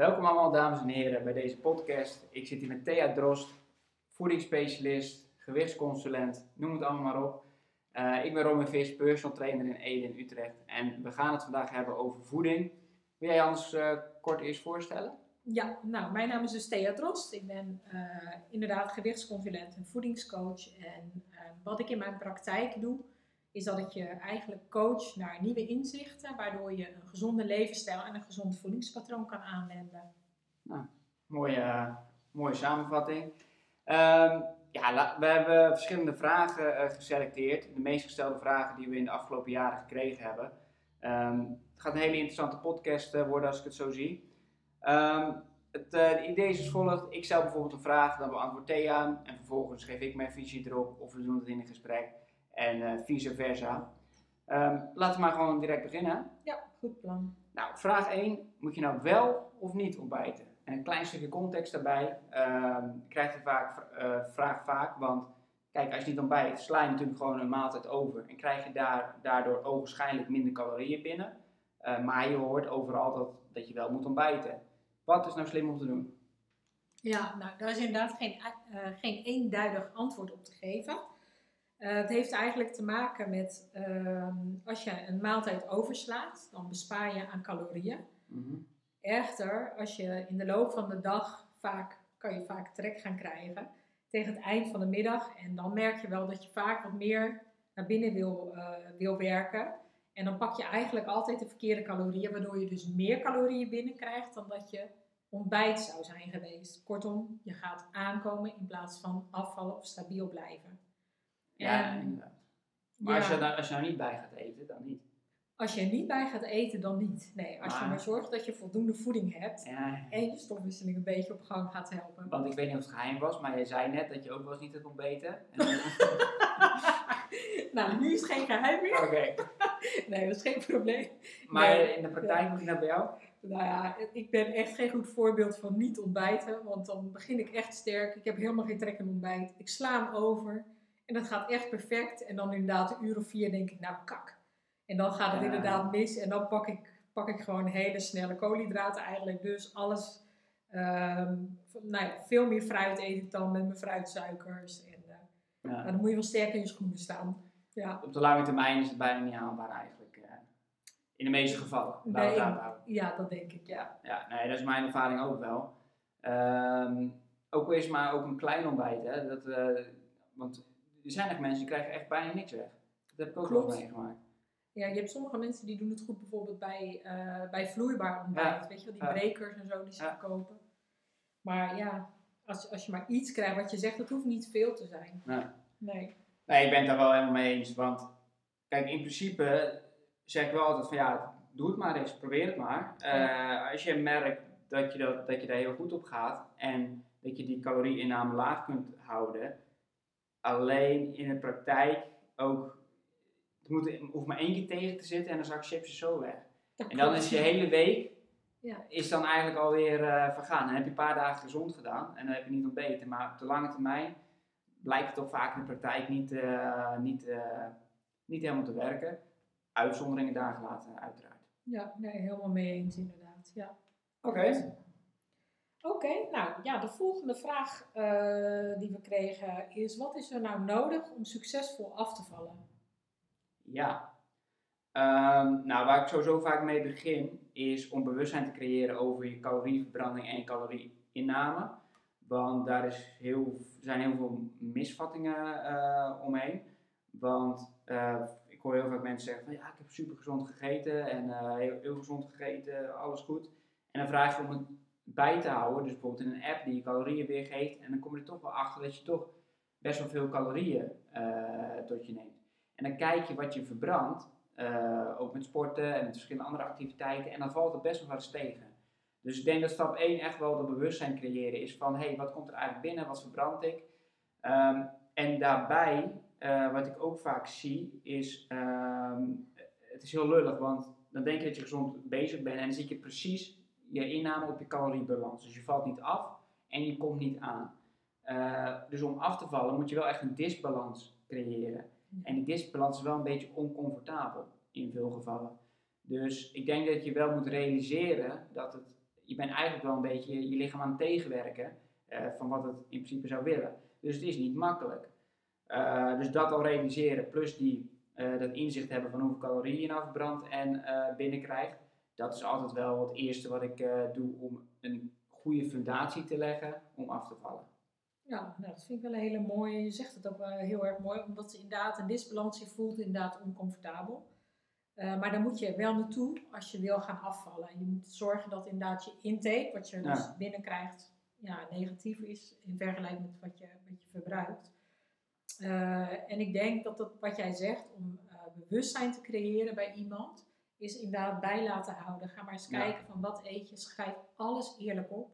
Welkom allemaal dames en heren bij deze podcast. Ik zit hier met Thea Drost, voedingsspecialist, gewichtsconsulent, noem het allemaal maar op. Uh, ik ben Roman Vis, personal trainer in Ede in Utrecht en we gaan het vandaag hebben over voeding. Wil jij ons uh, kort eerst voorstellen? Ja, nou, mijn naam is dus Thea Drost. Ik ben uh, inderdaad gewichtsconsulent en voedingscoach. En wat ik in mijn praktijk doe, is dat ik je eigenlijk coach naar nieuwe inzichten, waardoor je een gezonde levensstijl en een gezond voedingspatroon kan aanwenden. Nou, mooie, mooie samenvatting. Um, ja, we hebben verschillende vragen uh, geselecteerd. De meest gestelde vragen die we in de afgelopen jaren gekregen hebben. Um, het gaat een hele interessante podcast uh, worden als ik het zo zie. Um, het uh, idee is als volgt. Ik stel bijvoorbeeld een vraag, dan beantwoordt Thea en vervolgens geef ik mijn visie erop of we doen het in een gesprek en vice versa. Um, laten we maar gewoon direct beginnen. Ja, goed plan. Nou, vraag 1. Moet je nou wel of niet ontbijten? En een klein stukje context daarbij. Uh, krijg je vaak, uh, vraag vaak, want kijk, als je niet ontbijt, sla je natuurlijk gewoon een maaltijd over. En krijg je daar, daardoor ogenschijnlijk minder calorieën binnen. Uh, maar je hoort overal dat, dat je wel moet ontbijten. Wat is nou slim om te doen? Ja, nou, daar is inderdaad geen, uh, geen eenduidig antwoord op te geven. Het heeft eigenlijk te maken met ehm, als je een maaltijd overslaat, dan bespaar je aan calorieën. Mm -hmm. Echter, als je in de loop van de dag vaak, kan je vaak trek gaan krijgen tegen het eind van de middag. En dan merk je wel dat je vaak wat meer naar binnen wil, uh, wil werken. En dan pak je eigenlijk altijd de verkeerde calorieën, waardoor je dus meer calorieën binnenkrijgt dan dat je ontbijt zou zijn geweest. Kortom, je gaat aankomen in plaats van afvallen of stabiel blijven. Ja, en, inderdaad. Maar ja, als, je daar, als je nou niet bij gaat eten, dan niet. Als je er niet bij gaat eten, dan niet. Nee, als maar, je maar zorgt dat je voldoende voeding hebt ja, en je stofwisseling een beetje op gang gaat helpen. Want ik weet niet of het geheim was, maar je zei net dat je ook wel eens niet hebt ontbeten. nou, nu is het geen geheim meer. Oké. nee, dat is geen probleem. Maar nee, in de praktijk, hoe ging dat bij jou? Nou ja, ik ben echt geen goed voorbeeld van niet ontbijten, want dan begin ik echt sterk. Ik heb helemaal geen trek in ontbijt. Ik sla hem over en dat gaat echt perfect. En dan inderdaad een uur of vier denk ik, nou kak en dan gaat het inderdaad mis en dan pak ik, pak ik gewoon hele snelle koolhydraten eigenlijk. Dus alles, um, nou ja, veel meer fruit eet ik dan met mijn fruitsuikers. En, uh, ja. nou, dan moet je wel sterk in je schoenen staan. Ja. Op de lange termijn is het bijna niet haalbaar eigenlijk. Uh, in de meeste gevallen. Nee, ja, dat denk ik, ja. Ja, nee, dat is mijn ervaring ook wel. Um, ook is maar ook een klein ontbijt, hè. Dat, uh, want er zijn echt mensen die krijgen echt bijna niks weg. Dat heb ik ook wel meegemaakt. Ja, je hebt sommige mensen die doen het goed bijvoorbeeld bij, uh, bij vloeibaar ontbijt. Weet je wel, die ja. brekers en zo die ze verkopen. Maar ja, als, als je maar iets krijgt wat je zegt, dat hoeft niet veel te zijn. Nee. Nee, ik ben het daar wel helemaal mee eens. Want kijk, in principe zeg ik wel altijd van ja, doe het maar eens, probeer het maar. Uh, als je merkt dat je, dat, dat je daar heel goed op gaat en dat je die calorieinname laag kunt houden, alleen in de praktijk ook moet, hoeft maar één keer tegen te zitten en dan zak chips zo weg. en dan is je hele week ja. is dan eigenlijk alweer uh, vergaan. Dan heb je een paar dagen gezond gedaan en dan heb je niet ontbeten. Maar op de lange termijn blijkt het toch vaak in de praktijk niet, uh, niet, uh, niet helemaal te werken. Uitzonderingen dagen later, uiteraard. Ja, nee, helemaal mee eens inderdaad. Ja. Oké. Okay. Oké, nou ja, de volgende vraag die we kregen is: wat is er nou nodig om succesvol af te vallen? Ja. Um, nou, waar ik sowieso vaak mee begin, is om bewustzijn te creëren over je calorieverbranding en calorieinname. Want daar is heel, zijn heel veel misvattingen uh, omheen. Want uh, ik hoor heel vaak mensen zeggen van ja, ik heb super gezond gegeten en heel, heel, gezond gegeten, alles goed. En dan vraag je om het bij te houden, dus bijvoorbeeld in een app die je calorieën weergeeft. En dan kom je er toch wel achter dat je toch best wel veel calorieën tot je neemt. En dan kijk je wat je verbrandt, uh, ook met sporten en met verschillende andere activiteiten. En dan valt het best wel eens tegen. Dus ik denk dat stap 1 echt wel de bewustzijn creëren is van, hé, hey, wat komt er eigenlijk binnen, wat verbrand ik? Um, en daarbij, uh, wat ik ook vaak zie, is, um, het is heel lullig, want dan denk je dat je gezond bezig bent en dan zie je precies je inname op je caloriebalans. Dus je valt niet af en je komt niet aan. Uh, dus om af te vallen moet je wel echt een disbalans creëren. En die disbalans is wel een beetje oncomfortabel in veel gevallen. Dus ik denk dat je wel moet realiseren dat het je bent eigenlijk wel een beetje je lichaam aan het tegenwerken eh, van wat het in principe zou willen. Dus het is niet makkelijk. Eh, dus dat al realiseren, plus die, eh, dat inzicht hebben van hoeveel calorieën je nou verbrandt en eh, binnenkrijgt, dat is altijd wel het eerste wat ik eh, doe om een goede fundatie te leggen om af te vallen. Ja, nou, dat vind ik wel een hele mooie. Je zegt het ook wel heel erg mooi, omdat inderdaad een disbalans je voelt inderdaad oncomfortabel. Eh, maar daar moet je wel naartoe als je wil gaan afvallen. Je moet zorgen dat inderdaad je intake, wat je dus Ja. binnenkrijgt, ja, negatief is in vergelijking met wat je, wat je verbruikt. Eh, en ik denk dat dat wat jij zegt, om bewustzijn te creëren bij iemand, is inderdaad bij laten houden. Ga maar eens Ja. kijken van wat eet je, schrijf alles eerlijk op.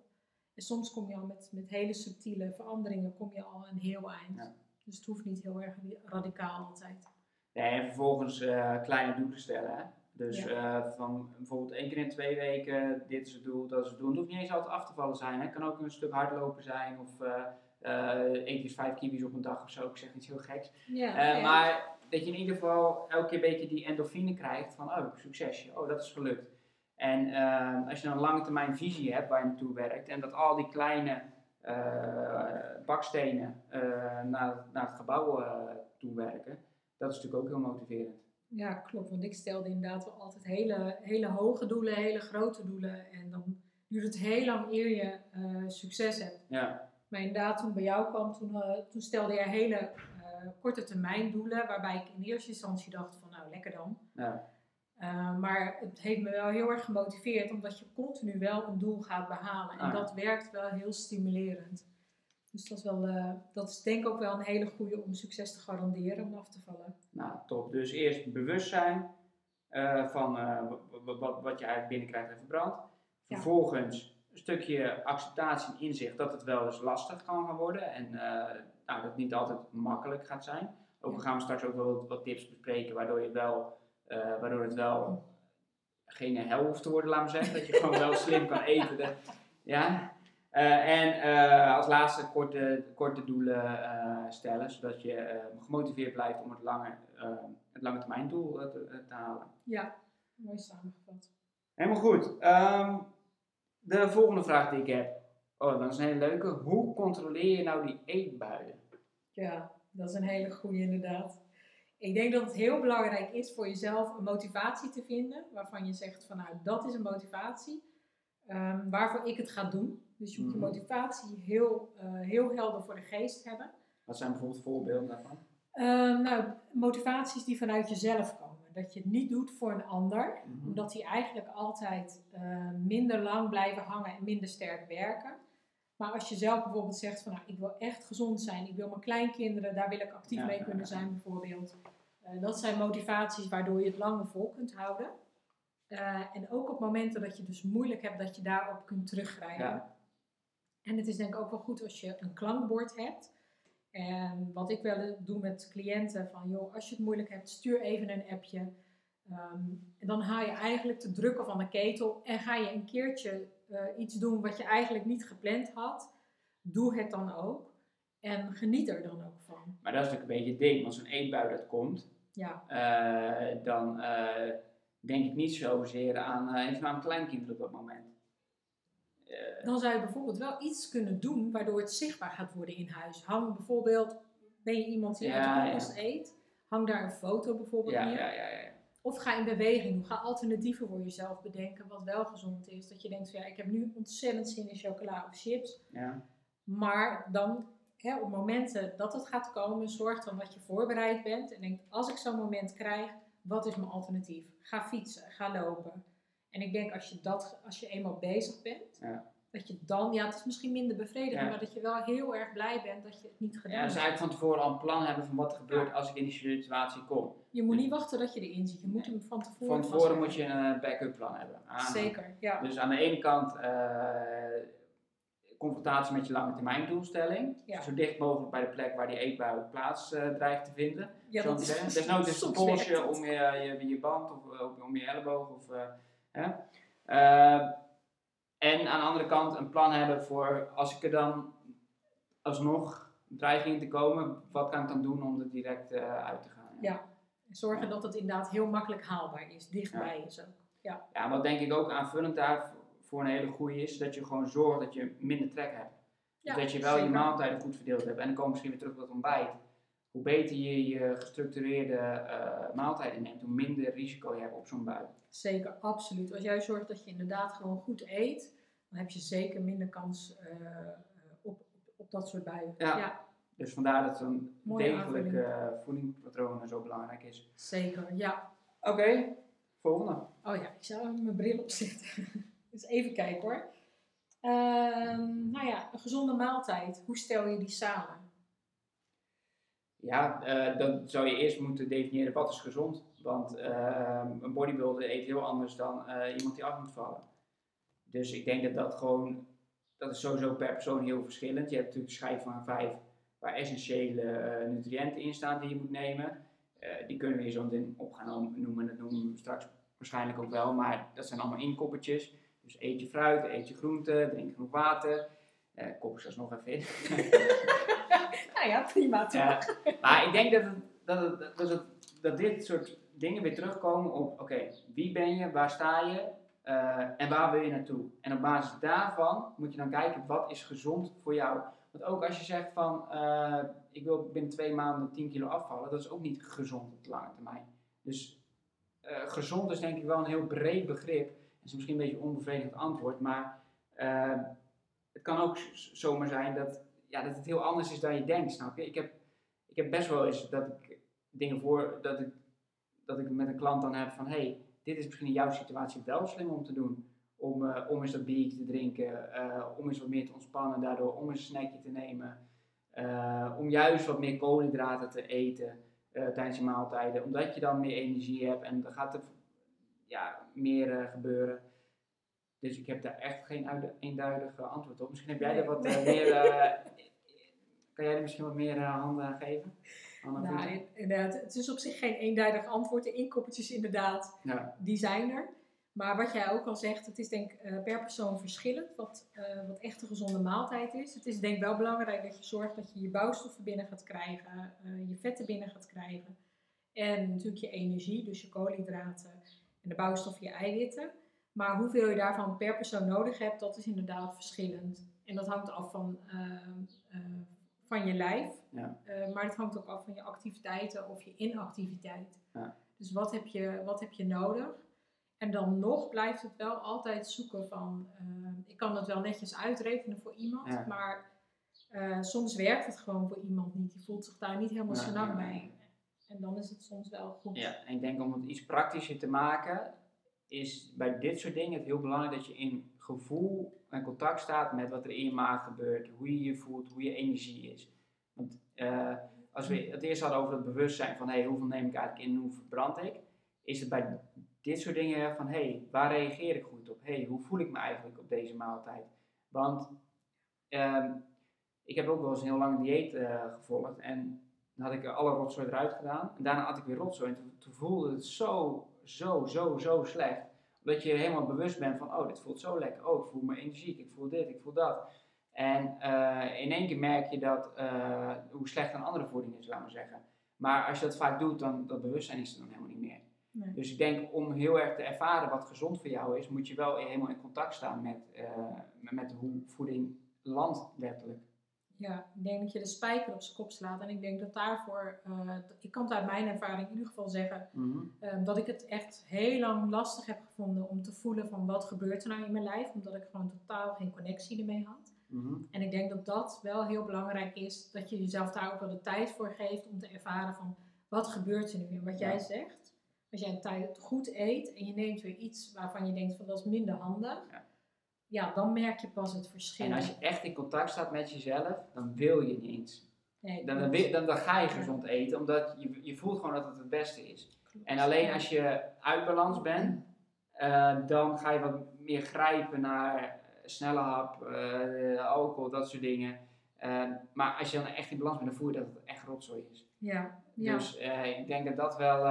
En soms kom je al met, met hele subtiele veranderingen, kom je al een heel eind. Ja. Dus het hoeft niet heel erg radicaal altijd. Ja, en vervolgens eh, kleine doelen stellen. Hè? Dus eh, van bijvoorbeeld één keer in twee weken, dit is het doel, dat is het doel. Het hoeft niet eens altijd af te vallen zijn. hè. Het kan ook een stuk hardlopen zijn of eet eens vijf kiwis op een dag of zo. Ik zeg iets heel geks. Ja, ja. Maar dat je in ieder geval elke keer een beetje die endorfine krijgt van, oh, succesje, oh, dat is gelukt. En eh, als je een lange termijn visie hebt waar je naartoe werkt en dat al die kleine eh, bakstenen eh, naar, naar het gebouw toe werken, dat is natuurlijk ook heel motiverend. Ja, klopt. Want ik stelde inderdaad wel altijd hele, hele hoge doelen, hele grote doelen. En dan duurt het heel lang eer je succes hebt. Ja, Maar inderdaad, toen bij jou kwam, toen, toen stelde je hele korte termijn doelen. Waarbij ik in eerste instantie dacht van nou, lekker dan. ja, Uh, maar het heeft me wel heel erg gemotiveerd, omdat je continu wel een doel gaat behalen. En Ah, dat werkt wel heel stimulerend. Dus dat is, wel, eh, dat is denk ik ook wel een hele goede om succes te garanderen om af te vallen. nou top. Dus eerst bewustzijn eh, van eh, w- w- wat, wat je eigenlijk binnenkrijgt en verbrandt. Vervolgens een stukje acceptatie en inzicht dat het wel eens lastig kan gaan worden en eh, nou, dat het niet altijd makkelijk gaat zijn. Ook Ja. gaan we straks ook wel wat, tips bespreken waardoor, je wel, eh, waardoor het wel geen hel hoeft te worden, laat maar zeggen. Dat je gewoon wel slim kan eten. De- ja. Eh, en als laatste korte, korte doelen stellen, zodat je gemotiveerd blijft om het lange, het lange termijn doel te, te halen. Ja, mooi samengevat. Helemaal goed. Ehm, de volgende vraag die ik heb, oh, dat is een hele leuke. Hoe controleer je nou die eetbuien? Ja, dat is een hele goede inderdaad. Ik denk dat het heel belangrijk is voor jezelf een motivatie te vinden, waarvan je zegt van nou, dat is een motivatie ehm, waarvoor ik het ga doen. Dus je moet je Mhm. motivatie heel, eh, heel helder voor de geest hebben. Wat zijn bijvoorbeeld voorbeelden daarvan? Ehm, nou, motivaties die vanuit jezelf komen. Dat je het niet doet voor een ander, Mhm. omdat die eigenlijk altijd eh, minder lang blijven hangen en minder sterk werken. Maar als je zelf bijvoorbeeld zegt van nou, ik wil echt gezond zijn, ik wil mijn kleinkinderen, daar wil ik actief Ja, mee kunnen ja. zijn bijvoorbeeld. Eh, dat zijn motivaties waardoor je het langer vol kunt houden. Eh, en ook op momenten dat je dus moeilijk hebt, dat je daarop kunt teruggrijpen. En het is denk ik ook wel goed als je een klankbord hebt. En wat ik wel doe met cliënten, van joh, als je het moeilijk hebt, stuur even een appje. Ehm, en dan haal je eigenlijk de drukken van de ketel en ga je een keertje eh, iets doen wat je eigenlijk niet gepland had. Doe het dan ook. En geniet er dan ook van. Maar dat is natuurlijk een beetje het ding, als een eetbui dat komt, Ja, eh, dan eh, denk ik niet zozeer aan, even aan mijn kleinkinderen op dat moment. Dan zou je bijvoorbeeld wel iets kunnen doen waardoor het zichtbaar gaat worden in huis. Hang bijvoorbeeld, ben je iemand die Ja, uit de ja. eet, hang daar een foto bijvoorbeeld ja, neer. ja, ja, ja. Of ga in beweging doen. Ga alternatieven voor jezelf bedenken wat wel gezond is. Dat je denkt van ja, ik heb nu ontzettend zin in chocola of chips. ja. Maar dan hè, op momenten dat het gaat komen, zorg dan dat je voorbereid bent. En denkt, als ik zo'n moment krijg, wat is mijn alternatief? Ga fietsen, ga lopen. En ik denk als je, dat, als je eenmaal bezig bent, Ja. dat je dan, ja het is misschien minder bevredigend, Ja. maar dat je wel heel erg blij bent dat je het niet gedaan Ja, dus hebt. eigenlijk van tevoren al een plan hebben van wat er gebeurt als ik in die situatie kom. Je moet niet wachten dat je erin zit. Je moet hem van tevoren Van tevoren moet je een eh, backup plan hebben. Ah, Zeker, ja. Dus aan de ene kant eh, confrontatie met je lange termijn doelstelling. Ja. Zo dicht mogelijk bij de plek waar die eetbui plaats eh, dreigt te vinden. ja Zo te zeggen. Desnoods is het polsje om je, je, je band of om je elleboog. Of, en aan de andere kant een plan hebben voor als ik er dan alsnog dreiging in te komen, wat kan ik dan doen om er direct eh, uit te gaan? Ja. Zorgen dat het inderdaad heel makkelijk haalbaar is, dichtbij is ook. Ja, wat denk ik ook aanvullend daarvoor voor een hele goede is dat je gewoon zorgt dat je minder trek hebt. Ja, dus dat je wel je maaltijden goed verdeeld hebt. En dan komen we misschien weer terug op dat ontbijt. Hoe beter je je gestructureerde eh, maaltijden neemt, hoe minder risico je hebt op zo'n bui. Zeker, absoluut. Als jij zorgt dat je inderdaad gewoon goed eet, dan heb je zeker minder kans eh, op, op, dat soort buien. Ja. Dus vandaar dat zo'n Mooie degelijk eh voedingspatroon zo belangrijk is. zeker. Ja. Oké, volgende. Oh ja, ik zou even mijn bril opzetten. dus even kijken hoor. Ehm, nou ja, een gezonde maaltijd. Hoe stel je die samen? Ja, eh, dan zou je eerst moeten definiëren wat is gezond. Want eh, een bodybuilder eet heel anders dan eh, iemand die af moet vallen. Dus ik denk dat dat gewoon, dat is sowieso per persoon heel verschillend. Je hebt natuurlijk schijf van vijf waar essentiële eh, nutriënten in staan die je moet nemen. Die kunnen we hier zo meteen op gaan noemen, dat noemen we straks waarschijnlijk ook wel. Maar dat zijn allemaal inkoppertjes. Dus eet je fruit, eet je groente, drink genoeg water. Eh koppers er nog even in. Ja, prima toch? Maar ik denk dat, dat, dat, dat dit soort dingen weer terugkomen op, oké, wie ben je, waar sta je eh, en waar wil je naartoe? En op basis daarvan moet je dan kijken, wat is gezond voor jou? Want ook als je zegt van, eh, ik wil binnen twee maanden 10 kilo afvallen, dat is ook niet gezond op de lange termijn. Dus eh, gezond is denk ik wel een heel breed begrip. Dat is misschien een beetje een onbevredigend antwoord, maar het kan ook zomaar zijn dat, ja, dat het heel anders is dan je denkt, snap je? Ik heb, ik heb best wel eens dat ik dingen voor, dat ik, dat ik met een klant dan heb van, hey, dit is misschien in jouw situatie wel slim om te doen. Om, eh, om eens dat biertje te drinken, eh, om eens wat meer te ontspannen daardoor, om eens een snackje te nemen. eh, om juist wat meer koolhydraten te eten tijdens je maaltijden, omdat je dan meer energie hebt en dan gaat er ja, meer gebeuren. Dus ik heb daar echt geen uide- eenduidig eh, antwoord op. Misschien heb jij er wat eh, meer. eh, kan jij er misschien wat meer eh, handen aan geven? Nou, inderdaad, het is op zich geen eenduidig antwoord. De inkoppertjes inderdaad, Ja. die zijn er. Maar wat jij ook al zegt, het is denk ik per persoon verschillend wat, wat echt een gezonde maaltijd is. Het is denk ik wel belangrijk dat je zorgt dat je je bouwstoffen binnen gaat krijgen, je vetten binnen gaat krijgen. En natuurlijk je energie, dus je koolhydraten en de bouwstoffen, je eiwitten. Maar hoeveel je daarvan per persoon nodig hebt, dat is inderdaad verschillend. En dat hangt af van, eh, eh, van je lijf. Ja. Eh, maar het hangt ook af van je activiteiten of je inactiviteit. Ja. Dus wat heb, je, wat heb je nodig? En dan nog blijft het wel altijd zoeken van, eh, ik kan dat wel netjes uitrekenen voor iemand, Ja. maar soms werkt het gewoon voor iemand niet. Die voelt zich daar niet helemaal ja, ja. bij. En dan is het soms wel goed. Ja, en ik denk om het iets praktischer te maken, is bij dit soort dingen het heel belangrijk dat je in gevoel en contact staat met wat er in je maag gebeurt, hoe je je voelt, hoe je energie is. Want eh, als we het eerst hadden over het bewustzijn van hey, hoeveel neem ik eigenlijk in hoe verbrand ik, is het bij dit soort dingen van hey, waar reageer ik goed op? Hey, hoe voel ik me eigenlijk op deze maaltijd? Want ehm, ik heb ook wel eens een heel lang dieet eh, gevolgd en dan had ik alle rotzooi eruit gedaan. En daarna had ik weer rotzooi. En toen voelde het zo, zo, zo, zo slecht. Omdat je helemaal bewust bent van, oh, dit voelt zo lekker. Oh, ik voel me energiek. Ik voel dit, ik voel dat. En eh, in één keer merk je dat, eh, hoe slecht een andere voeding is, laat maar zeggen. Maar als je dat vaak doet, dan dat bewustzijn is er dan helemaal niet meer. Nee. Dus ik denk, om heel erg te ervaren wat gezond voor jou is, moet je wel helemaal in contact staan met, eh, met, met hoe voeding landt, letterlijk. Ja, ik denk dat je de spijker op zijn kop slaat. En ik denk dat daarvoor, eh, ik kan het uit mijn ervaring in ieder geval zeggen, Mhm. eh, dat ik het echt heel lang lastig heb gevonden om te voelen van wat gebeurt er nou in mijn lijf. Omdat ik gewoon totaal geen connectie ermee had. Mhm. En ik denk dat dat wel heel belangrijk is, dat je jezelf daar ook wel de tijd voor geeft om te ervaren van wat gebeurt er nu. En wat jij zegt, als jij tijd goed eet en je neemt weer iets waarvan je denkt van dat is minder handig. Ja. Ja, dan merk je pas het verschil. En als je echt in contact staat met jezelf, dan wil je niet eens. Nee, Dan, dan, dan, dan ga je gezond eten, omdat je, je voelt gewoon dat het het beste is. Klopt. En alleen als je uit balans bent, eh, dan ga je wat meer grijpen naar eh, snelle hap, eh, alcohol, dat soort dingen. Maar als je dan echt in balans bent, dan voel je dat het echt rotzooi is. Ja, ja. Dus ik denk dat dat wel,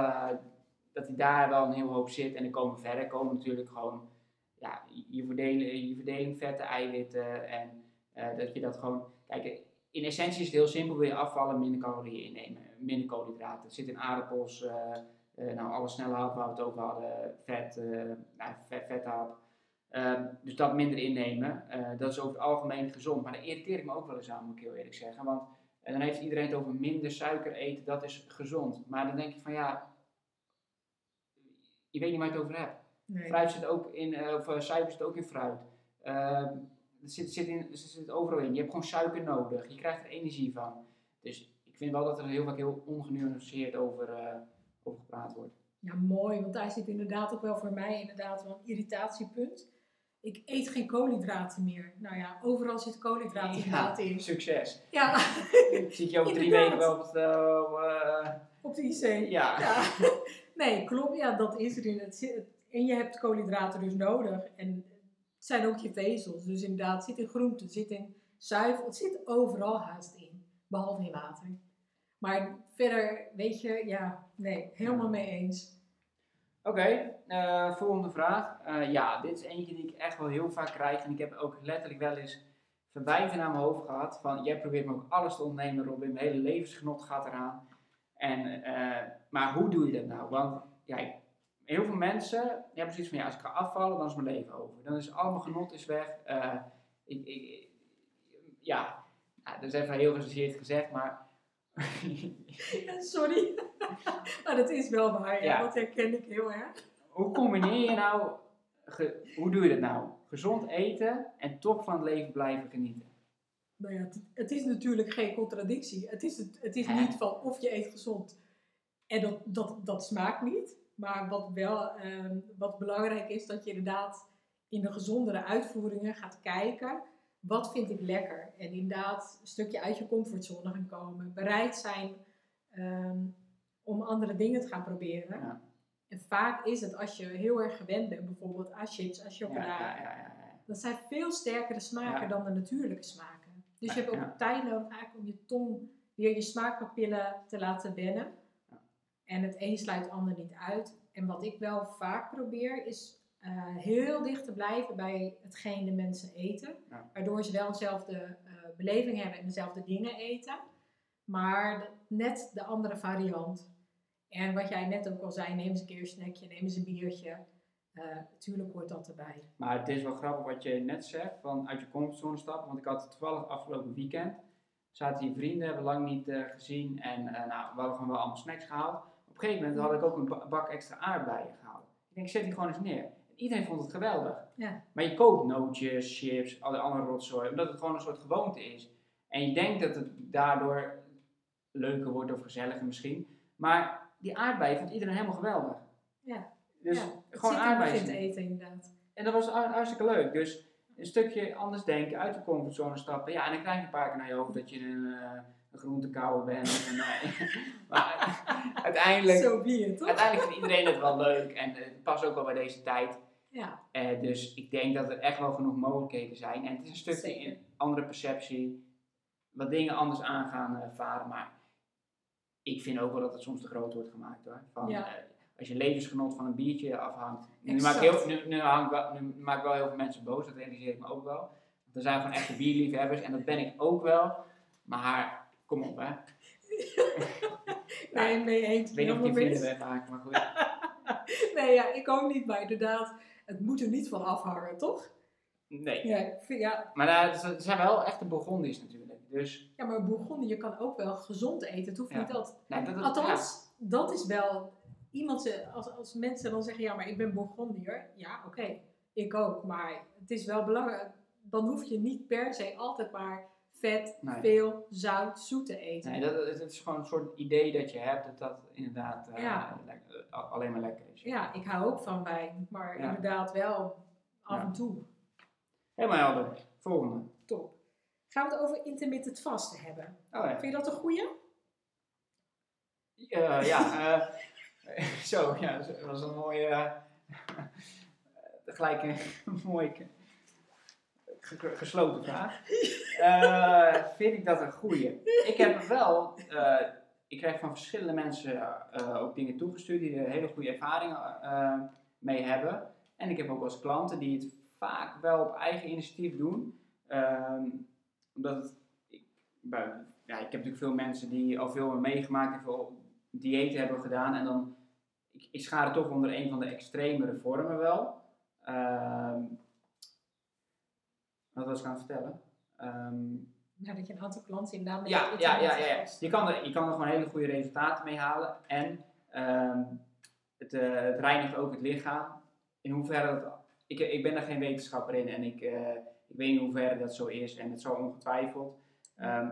dat die daar wel een heel hoop zit. En dan komen verder, komen natuurlijk gewoon ja, je, verdeling, je verdeling vetten, eiwitten. En eh, dat je dat gewoon, kijk, in essentie is het heel simpel, wil je afvallen, minder calorieën innemen, minder koolhydraten. Het zit in aardappels, eh, eh, nou alle snelle hap waar we het over hadden, vet, nou, vet. Ehm, dus dat minder innemen, dat is over het algemeen gezond. Maar daar irriteer ik me ook wel eens aan, moet ik heel eerlijk zeggen. Want dan heeft iedereen het over minder suiker eten, dat is gezond. Maar dan denk ik van ja, je weet niet waar je het over hebt. Nee. Fruit zit ook in, eh, of uh, suiker zit ook in fruit. Uh, het zit, zit, in, het zit overal in. Je hebt gewoon suiker nodig. Je krijgt er energie van. Dus ik vind wel dat er heel vaak heel ongenuanceerd over, uh, over gepraat wordt. Ja, mooi. Want daar zit inderdaad ook wel voor mij inderdaad wel een irritatiepunt. Ik eet geen koolhydraten meer. Nou ja, overal zit koolhydraten ja, in. Succes. Ja. Zit je over drie weken wel op het... Uh, op de IC. Ja. ja. Nee, klopt. Ja, dat is erin. Het zit, en je hebt koolhydraten dus nodig. En het zijn ook je vezels. Dus inderdaad, het zit in groente, het zit in zuivel. Het zit overal haast in. Behalve in water. Maar verder, weet je, ja, nee, helemaal mee eens. Oké, uh, volgende vraag. Uh, ja, dit is eentje die ik echt wel heel vaak krijg. En ik heb ook letterlijk wel eens verwijten naar mijn hoofd gehad. Van, jij probeert me ook alles te ontnemen, Robin. Mijn hele levensgenot gaat eraan. En, uh, maar hoe doe je dat nou? Want ja, heel veel mensen hebben zoiets van, ja, als ik ga afvallen, dan is mijn leven over. Dan is al mijn genot is weg. ik, ik, ja, nou, dat is even heel gechargeerd gezegd, maar... Sorry. maar dat is wel waar, ja. dat herken ik heel erg. Hoe combineer je nou, ge, hoe doe je dat nou? Gezond eten en toch van het leven blijven genieten. Nou ja, het, het is natuurlijk geen contradictie. Het is, het, het is niet van of je eet gezond en dat, dat, dat smaakt niet. Maar wat wel um, wat belangrijk is, dat je inderdaad in de gezondere uitvoeringen gaat kijken. Wat vind ik lekker? En inderdaad een stukje uit je comfortzone gaan komen. Bereid zijn um, om andere dingen te gaan proberen. Ja. En vaak is het als je heel erg gewend bent, bijvoorbeeld aan chips, aan chocola. Ja, dat zijn veel sterkere smaken dan de natuurlijke smaken. Dus je hebt ook tijd nodig eigenlijk om je tong weer je smaakpapillen te laten wennen. En het een sluit het ander niet uit. En wat ik wel vaak probeer is uh, heel dicht te blijven bij hetgeen de mensen eten. Waardoor ze wel dezelfde uh, beleving hebben en dezelfde dingen eten. Maar net de andere variant. En wat jij net ook al zei, neem eens een keer een snackje, neem eens een biertje. Uh, tuurlijk hoort dat erbij. Maar het is wel grappig wat je net zegt, van uit je comfortzone stappen. Want ik had toevallig afgelopen weekend. Zaten hier vrienden, hebben lang niet gezien. En nou, we hadden gewoon wel allemaal snacks gehaald. Op een gegeven moment had ik ook een bak extra aardbeien gehaald. Ik denk, ik zet die gewoon eens neer. Iedereen vond het geweldig. Ja. Maar je koopt nootjes, chips, alle andere rotzooi, omdat het gewoon een soort gewoonte is. En je denkt dat het daardoor leuker wordt of gezelliger misschien. Maar die aardbeien vond iedereen helemaal geweldig. Ja. Dus ja, gewoon aardbeien. het eten inderdaad. En dat was hartstikke leuk. Dus een stukje anders denken, uit de comfortzone stappen. Ja, en dan krijg je een paar keer naar je hoofd dat je een, uh, een groentekouwer bent. En, maar uiteindelijk, bier, toch? uiteindelijk vindt iedereen het wel leuk. En het past ook wel bij deze tijd. Ja. Uh, dus ik denk dat er echt wel genoeg mogelijkheden zijn. En het is een stukje in andere perceptie. Wat dingen anders aan gaan varen. Maar ik vind ook wel dat het soms te groot wordt gemaakt hoor. Van, Ja. eh, als je levensgenot van een biertje afhangt. Nu maak, heel, nu, nu, nu maak ik wel heel veel mensen boos, dat realiseer ik me ook wel. Want er zijn gewoon echte bierliefhebbers en dat ben ik ook wel. Maar kom op hè. Nee, mee eens. Ik weet niet of die mis. vrienden ben vaak, maar goed. Nee, ja, ik ook niet, maar inderdaad, het moet er niet van afhangen, toch? Nee. Ja, ja, Maar daar er zijn wel echte Bourgondiërs natuurlijk. Dus ja maar bourgondië, je kan ook wel gezond eten. Het hoeft Ja. niet dat. nou, dat, dat, Althans, dat is wel. Iemand, als, als mensen dan zeggen, ja, maar ik ben bourgondier. Ja, oké, ik ook. Maar het is wel belangrijk. Dan hoef je niet per se altijd maar vet, Nee. veel, zout, zoet te ja, eten. nee, dat, het is gewoon een soort idee dat je hebt dat dat inderdaad eh, Ja. lekker- eh, alleen maar lekker is. Ja, ik hou ook van wijn. Maar Ja. inderdaad wel af Ja. en toe. Helemaal helder. Volgende. Top. Gaan we het over intermittent vasten hebben? Oh. Vind je dat een goeie? Eh, ja, zo, ja, dat was een mooie, gelijk een mooie gesloten vraag. Eh, vind ik dat een goeie? Ik heb er wel, eh, ik krijg van verschillende mensen eh, ook dingen toegestuurd die er hele goede ervaringen mee hebben. En ik heb ook wel eens klanten die het vaak wel op eigen initiatief doen. Ehm, omdat het, ik, bij- ja, ik heb natuurlijk veel mensen die al veel hebben meegemaakt en veel diëten hebben gedaan. En dan, ik, ik schaar het toch onder een van de extremere vormen wel. Ehm, Wat was ik aan het vertellen? Ehm, Nou, dat je een aantal klanten inderdaad ja, ja, ja, ja. vast- Je, kan er, je kan er gewoon hele goede resultaten mee halen. En ehm, het, eh, het reinigt ook het lichaam. In hoeverre dat. Ik, ik ben er geen wetenschapper in en ik, eh, ik weet niet hoeverre dat zo is. En het zal ongetwijfeld. Ehm,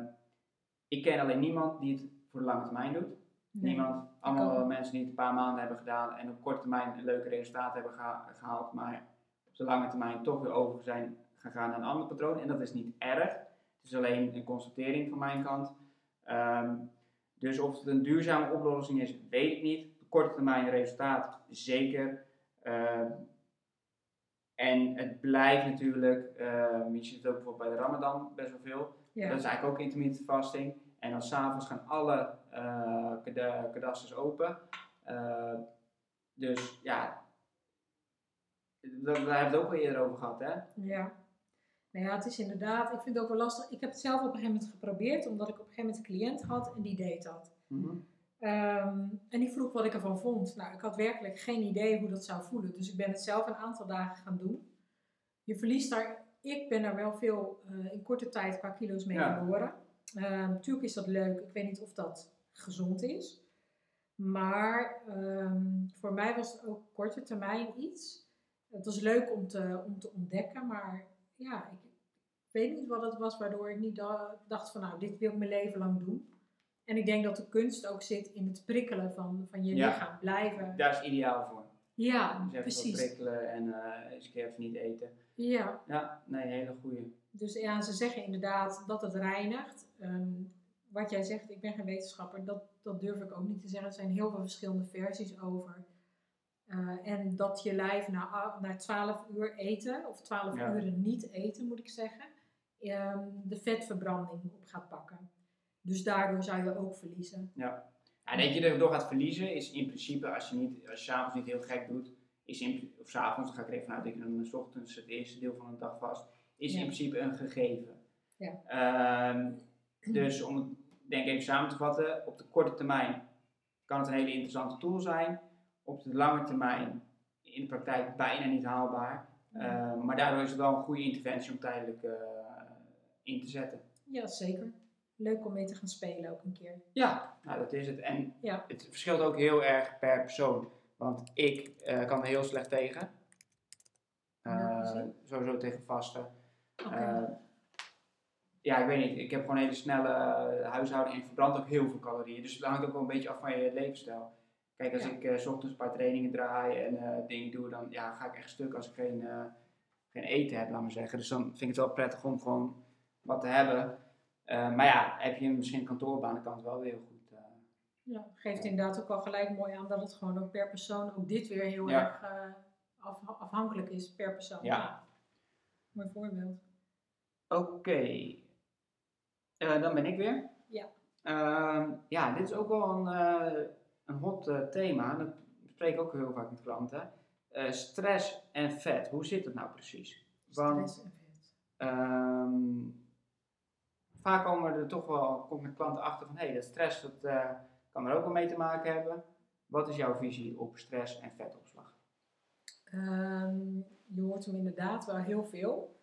ik ken alleen niemand die het voor de lange termijn doet. Nee. Niemand. Allemaal mensen die het een paar maanden hebben gedaan en op korte termijn een leuke resultaten hebben geha- gehaald, maar op de lange termijn toch weer over zijn gegaan naar een ander patroon. En dat is niet erg. Het is alleen een constatering van mijn kant. Ehm, dus of het een duurzame oplossing is, weet ik niet. Op korte termijn resultaat, zeker. Ehm, en het blijft natuurlijk, ehm, je ziet het ook bijvoorbeeld bij de Ramadan best wel veel. Ja. Dat is eigenlijk ook intermittent fasting. En dan s'avonds gaan alle kada- kadasters open. Dus ja, daar hebben we het ook al eerder over gehad, hè? Ja. Nou ja, het is inderdaad, ik vind het ook wel lastig. Ik heb het zelf op een gegeven moment geprobeerd, omdat ik op een gegeven moment een cliënt had en die deed dat. Mhm. Ehm, en die vroeg wat ik ervan vond. Nou, ik had werkelijk geen idee hoe dat zou voelen. Dus ik ben het zelf een aantal dagen gaan doen. Je verliest daar, ik ben daar wel veel eh, in korte tijd qua kilo's mee Ja. verloren. Ehm, natuurlijk is dat leuk. Ik weet niet of dat gezond is. Maar ehm, voor mij was het ook korte termijn iets. Het was leuk om te, om te ontdekken, maar ja, ik, weet niet wat het was waardoor ik niet da- dacht van nou, dit wil ik mijn leven lang doen. En ik denk dat de kunst ook zit in het prikkelen van, van je Ja. lichaam blijven. Daar is ideaal voor. Ja, Dus even precies. prikkelen en eh eens een keer even niet eten. Ja, Ja, nee, hele goeie. dus ja, ze zeggen inderdaad dat het reinigt. Ehm, wat jij zegt, ik ben geen wetenschapper, dat, dat durf ik ook niet te zeggen. Er zijn heel veel verschillende versies over. Eh, en dat je lijf na, na 12 uur eten, of 12 Ja. uren niet eten moet ik zeggen, ehm, de vetverbranding op gaat pakken. Dus daardoor zou je ook verliezen. Ja, dat je erdoor gaat verliezen is in principe, als je, niet, als je s'avonds niet heel gek doet, is in, of s'avonds, dan ga ik er even vanuit dat je dan 's ochtends het eerste deel van de dag vast, is Ja. in principe een gegeven. Ja. Ehm, dus om het denk ik even samen te vatten, op de korte termijn kan het een hele interessante tool zijn. Op de lange termijn in de praktijk bijna niet haalbaar. Eh, maar daardoor is het wel een goede interventie om tijdelijk eh, in te zetten. Ja, zeker. Leuk om mee te gaan spelen ook een keer. Ja, nou dat is het. En Ja. het verschilt ook heel erg per persoon. Want ik eh, kan er heel slecht tegen. Sowieso tegen vasten. Eh, ja, ik weet niet. Ik heb gewoon een hele snelle huishouding en verbrand ook heel veel calorieën. Dus het hangt ook wel een beetje af van je levensstijl. Kijk, als Ja. ik 's ochtends een paar trainingen draai en eh, dingen doe, dan ja, ga ik echt stuk als ik geen, eh, geen eten heb, laat maar zeggen. Dus dan vind ik het wel prettig om gewoon wat te hebben. Maar ja, heb je misschien een kantoorbaan, dan kan het wel weer heel goed. Ja, geeft inderdaad ook al gelijk mooi aan dat het gewoon ook per persoon, ook dit weer heel Ja. erg af- afhankelijk is per persoon. Ja. Mooi voorbeeld. Oké, dan ben ik weer. Ja. Ehm, ja, dit is ook wel een, een hot eh, thema. Dat bespreek ik ook heel vaak met klanten. Eh, stress en vet, hoe zit het nou precies? Want Stress en vet. ehm, vaak komen er toch wel, komt met klanten achter van hé, hey, dat stress dat, eh, kan er ook wel mee te maken hebben. Wat is jouw visie op stress en vetopslag? Ehm, je hoort hem inderdaad wel heel veel.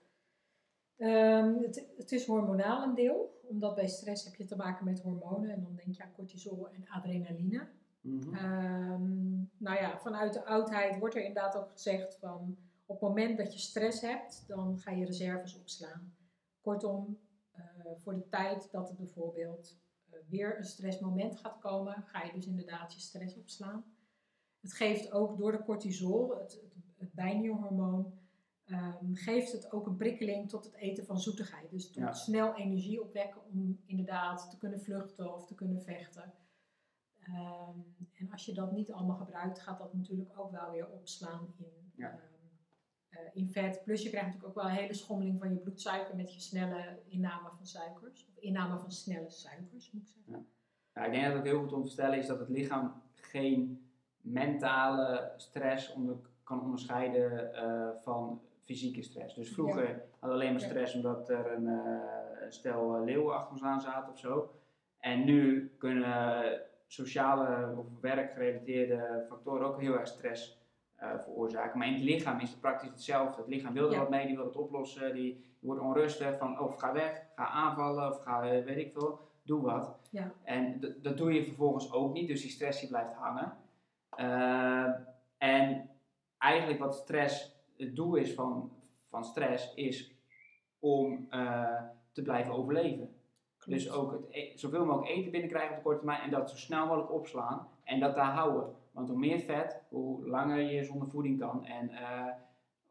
Ehm, het, het is hormonaal een deel, omdat bij stress heb je te maken met hormonen en dan denk je aan cortisol en adrenaline. Mhm. Ehm, nou ja, vanuit de oudheid wordt er inderdaad ook gezegd van op het moment dat je stress hebt, dan ga je reserves opslaan. Kortom, eh, voor de tijd dat er bijvoorbeeld eh, weer een stressmoment gaat komen, ga je dus inderdaad je stress opslaan. Het geeft ook door de cortisol, het, het, het bijnierhormoon, ehm, geeft het ook een prikkeling tot het eten van zoetigheid. Dus tot Ja. snel energie opwekken om inderdaad te kunnen vluchten of te kunnen vechten. Ehm, en als je dat niet allemaal gebruikt, gaat dat natuurlijk ook wel weer opslaan in, Ja. ehm, eh, in vet. Plus je krijgt natuurlijk ook wel een hele schommeling van je bloedsuiker met je snelle inname van suikers. Of inname van snelle suikers, moet ik zeggen. Nou, ik denk dat het heel goed om te stellen is dat het lichaam geen mentale stress onder, kan onderscheiden eh, van fysieke stress. Dus vroeger hadden we alleen maar Ja. stress omdat er een eh, stel leeuwen achter ons aan zaten of zo. En nu kunnen sociale of werkgerelateerde factoren ook heel erg stress eh, veroorzaken. Maar in het lichaam is het praktisch hetzelfde. Het lichaam wil er Ja. wat mee, die wil het oplossen, die, die wordt onrustig van of ga weg, ga aanvallen of ga eh, weet ik veel, doe wat. Ja. En dat doe je vervolgens ook niet, dus die stress die blijft hangen. Eh, en eigenlijk wat stress, het doel is van, van stress, is om te blijven overleven. Dus ook het e- zoveel mogelijk eten binnenkrijgen op de korte termijn en dat zo snel mogelijk opslaan en dat daar houden. Want hoe meer vet, hoe langer je zonder voeding kan en eh,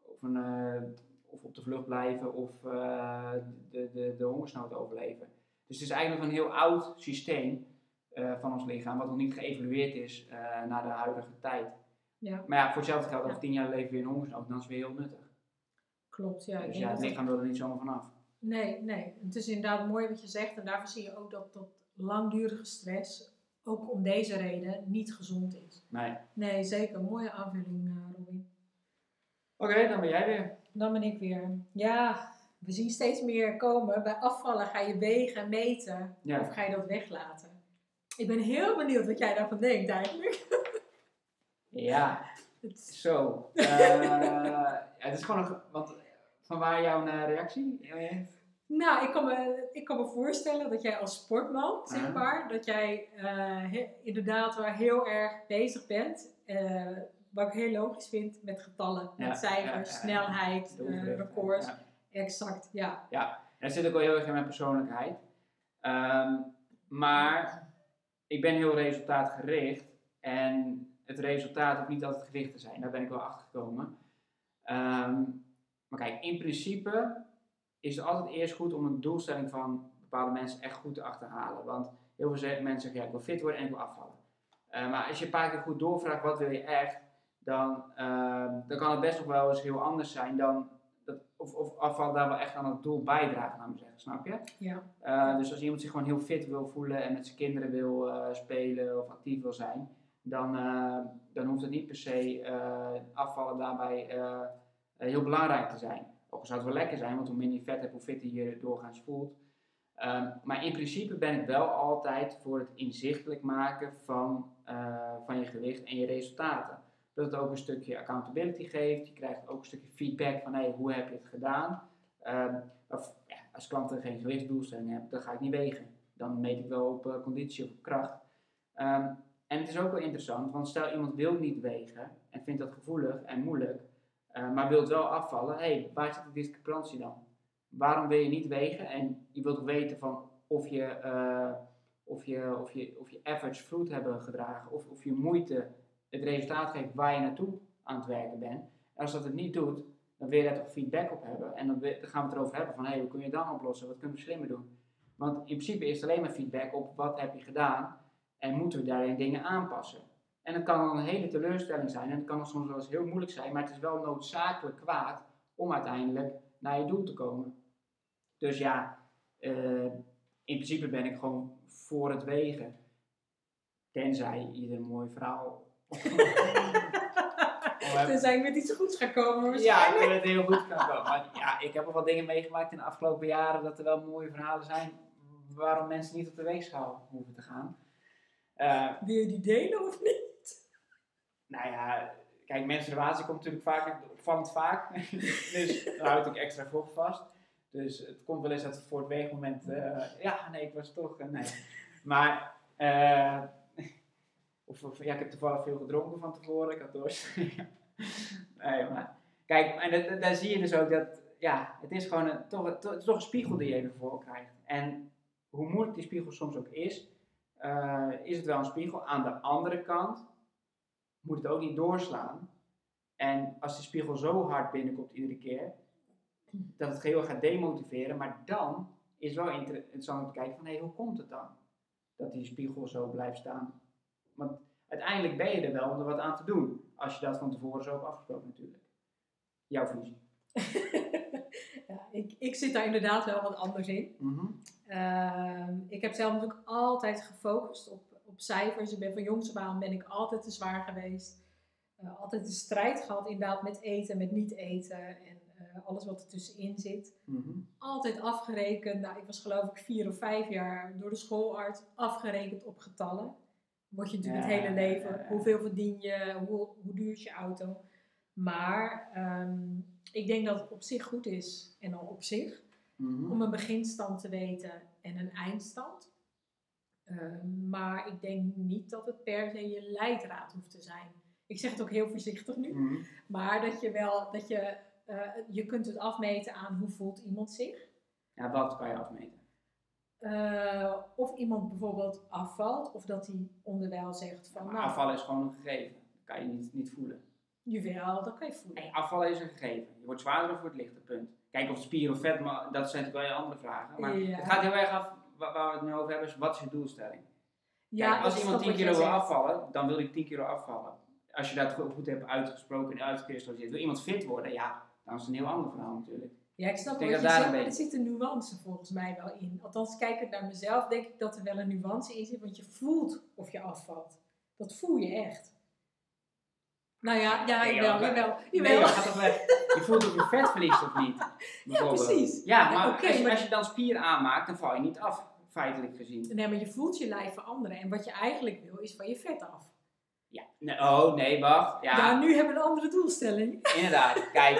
of, een, eh, of op de vlucht blijven of eh, de, de, de hongersnood overleven. Dus het is eigenlijk een heel oud systeem van ons lichaam, wat nog niet geëvalueerd is naar de huidige tijd. Ja, Maar ja, voor hetzelfde geld, over tien jaar leven we in hongersnood, dan is het weer heel nuttig. klopt. Ja, ik dus ja, het lichaam wil er niet zomaar vanaf. Nee, nee. Het is inderdaad mooi wat je zegt. En daarvoor zie je ook dat, dat langdurige stress, ook om deze reden, niet gezond is. Nee. Nee, zeker. Mooie aanvulling, eh, Robin. Oké, dan ben jij weer. Dan ben ik weer. Ja, we zien steeds meer komen. Bij afvallen ga je wegen, meten. Ja. Of ga je dat weglaten? Ik ben heel benieuwd wat jij daarvan denkt eigenlijk. Ja, Het- Zo. eh, ja, het is gewoon Want van waar jouw eh, reactie? Nou, ik kan, me, ik kan me voorstellen dat jij als sportman, zeg Ja. maar, dat jij eh, he- inderdaad wel heel erg bezig bent. eh, wat ik heel logisch vind met getallen, Ja, met cijfers, ja, ja, ja. snelheid, records. Ja. Exact, ja. En dat zit ook wel heel erg in mijn persoonlijkheid. Ehm, maar ik ben heel resultaatgericht. En het resultaat hoeft niet altijd gericht te zijn. Daar ben ik wel achter gekomen. Ehm, maar kijk, in principe is het altijd eerst goed om een doelstelling van bepaalde mensen echt goed te achterhalen. Want heel veel mensen zeggen, ja, ik wil fit worden en ik wil afvallen. Eh, maar als je een paar keer goed doorvraagt, wat wil je echt? Dan, ehm, dan kan het best nog wel eens heel anders zijn dan dat, of, of afval daar wel echt aan het doel bijdragen, laat maar zeggen, snap je? ja. Uh, dus als iemand zich gewoon heel fit wil voelen en met zijn kinderen wil uh, spelen of actief wil zijn, dan, dan hoeft het niet per se afvallen daarbij heel belangrijk te zijn. Ook zou het wel lekker zijn, want hoe minder je vet hebt, hoe fitter je je doorgaans voelt. Um, maar in principe ben ik wel altijd voor het inzichtelijk maken van, uh, van je gewicht en je resultaten. Dat het ook een stukje accountability geeft. Je krijgt ook een stukje feedback van hey, hoe heb je het gedaan. Um, of, ja, als klanten geen gewichtsdoelstelling hebben, dan ga ik niet wegen. Dan meet ik wel op uh, conditie of op kracht. Um, en het is ook wel interessant, want stel iemand wil niet wegen en vindt dat gevoelig en moeilijk, uh, maar wil wel afvallen. Hey, waar zit de discrepantie dan? Waarom wil je niet wegen? En je wilt weten van of je, uh, of je, of je, of je average fruit hebben gedragen, of, of je moeite het resultaat geeft waar je naartoe aan het werken bent. En als dat het niet doet, dan wil je daar toch feedback op hebben. En dan, dan gaan we het erover hebben van, hey, hoe kun je dan oplossen? Wat kunnen we slimmer doen? Want in principe is het alleen maar feedback op wat heb je gedaan en moeten we daarin dingen aanpassen. En het kan een hele teleurstelling zijn en het kan soms wel eens heel moeilijk zijn, maar het is wel noodzakelijk kwaad om uiteindelijk naar je doel te komen. Dus ja, uh, in principe ben ik gewoon voor het wegen. Tenzij je een mooi verhaal Tenzij ik met iets goeds ga komen Ja, ik wil het heel goed kan komen. Maar ja, ik heb al wat dingen meegemaakt in de afgelopen jaren dat er wel mooie verhalen zijn waarom mensen niet op de weegschaal hoeven te gaan. Uh, Wil je die delen of niet? Nou ja, kijk, menstruatie komt natuurlijk vaak, opvallend vaak. dus dan houd ik extra vocht vast. Dus het komt wel eens dat voor het weegmoment, uh, ja, nee, ik was toch, uh, nee. Maar, uh, of, of, ja, ik heb toevallig veel gedronken van tevoren, ik had dorst. nee, maar, kijk, en daar zie je dus ook dat, ja, het is gewoon een, toch, toch een spiegel die je even voor krijgt. En hoe moeilijk die spiegel soms ook is, is het wel een spiegel. Aan de andere kant moet het ook niet doorslaan. En als die spiegel zo hard binnenkomt iedere keer, dat het geheel gaat demotiveren, maar dan is het wel interessant om te kijken van, hé, hey, hoe komt het dan? Dat die spiegel zo blijft staan. Want uiteindelijk ben je er wel om er wat aan te doen, als je dat van tevoren zo hebt afgesproken natuurlijk. Jouw visie. ja, ik, ik zit daar inderdaad wel wat anders in. Mm -hmm. uh, ik heb zelf natuurlijk altijd gefocust op cijfers. Ik ben van jongs af aan ben ik altijd te zwaar geweest. Uh, altijd de strijd gehad inderdaad met eten, met niet eten en uh, alles wat er tussenin zit. Mm -hmm. Altijd afgerekend. Nou, ik was geloof ik vier of vijf jaar door de schoolarts afgerekend op getallen. Word je natuurlijk Ja, het hele leven. ja, ja. Hoeveel verdien je? Hoe, hoe duur is je auto? Maar ehm, ik denk dat het op zich goed is, en al op zich, Mhm. om een beginstand te weten en een eindstand. Ehm, maar ik denk niet dat het per se je leidraad hoeft te zijn. Ik zeg het ook heel voorzichtig nu. Mhm. Maar dat je wel, dat je, eh, je kunt het afmeten aan hoe voelt iemand zich. Ja, wat kan je afmeten? Eh, of iemand bijvoorbeeld afvalt, of dat hij onderwijl zegt van, Maar nou, afvallen is gewoon een gegeven. Dat kan je niet, niet voelen. jawel, dat kan je voelen. Nee, afvallen is een gegeven. Je wordt zwaarder of wordt lichter, punt. Kijk, of spier of vet, maar dat zijn natuurlijk wel andere vragen. Maar Ja. het gaat heel erg af, waar, waar we het nu over hebben, is wat is je doelstelling? Ja, Kijk, als iemand dat 10 wat kilo wil afvallen, dan wil ik 10 kilo afvallen. Als je dat goed hebt uitgesproken en uitgekristalliseerd. Wil iemand fit worden, ja, dan is het een heel ander verhaal natuurlijk. Ja, ik snap Ik wat je dat daar zegt, maar er zit een nuance volgens mij wel in. Althans, kijkend naar mezelf, denk ik dat er wel een nuance in zit, want je voelt of je afvalt. Dat voel je echt. Nou ja, ja, Nee, jawel, jawel, Nee, joh. Je voelt of je vet verliest of niet. bijvoorbeeld. precies. Ja, Ja, maar, oké, als, je, maar- als je dan spier aanmaakt, dan val je niet af, feitelijk gezien. Nee, maar je voelt je lijf veranderen. En wat je eigenlijk wil, is van je vet af. Ja. Nee, oh, nee, wacht. Ja, Ja, nu hebben we een andere doelstelling. inderdaad. Kijk,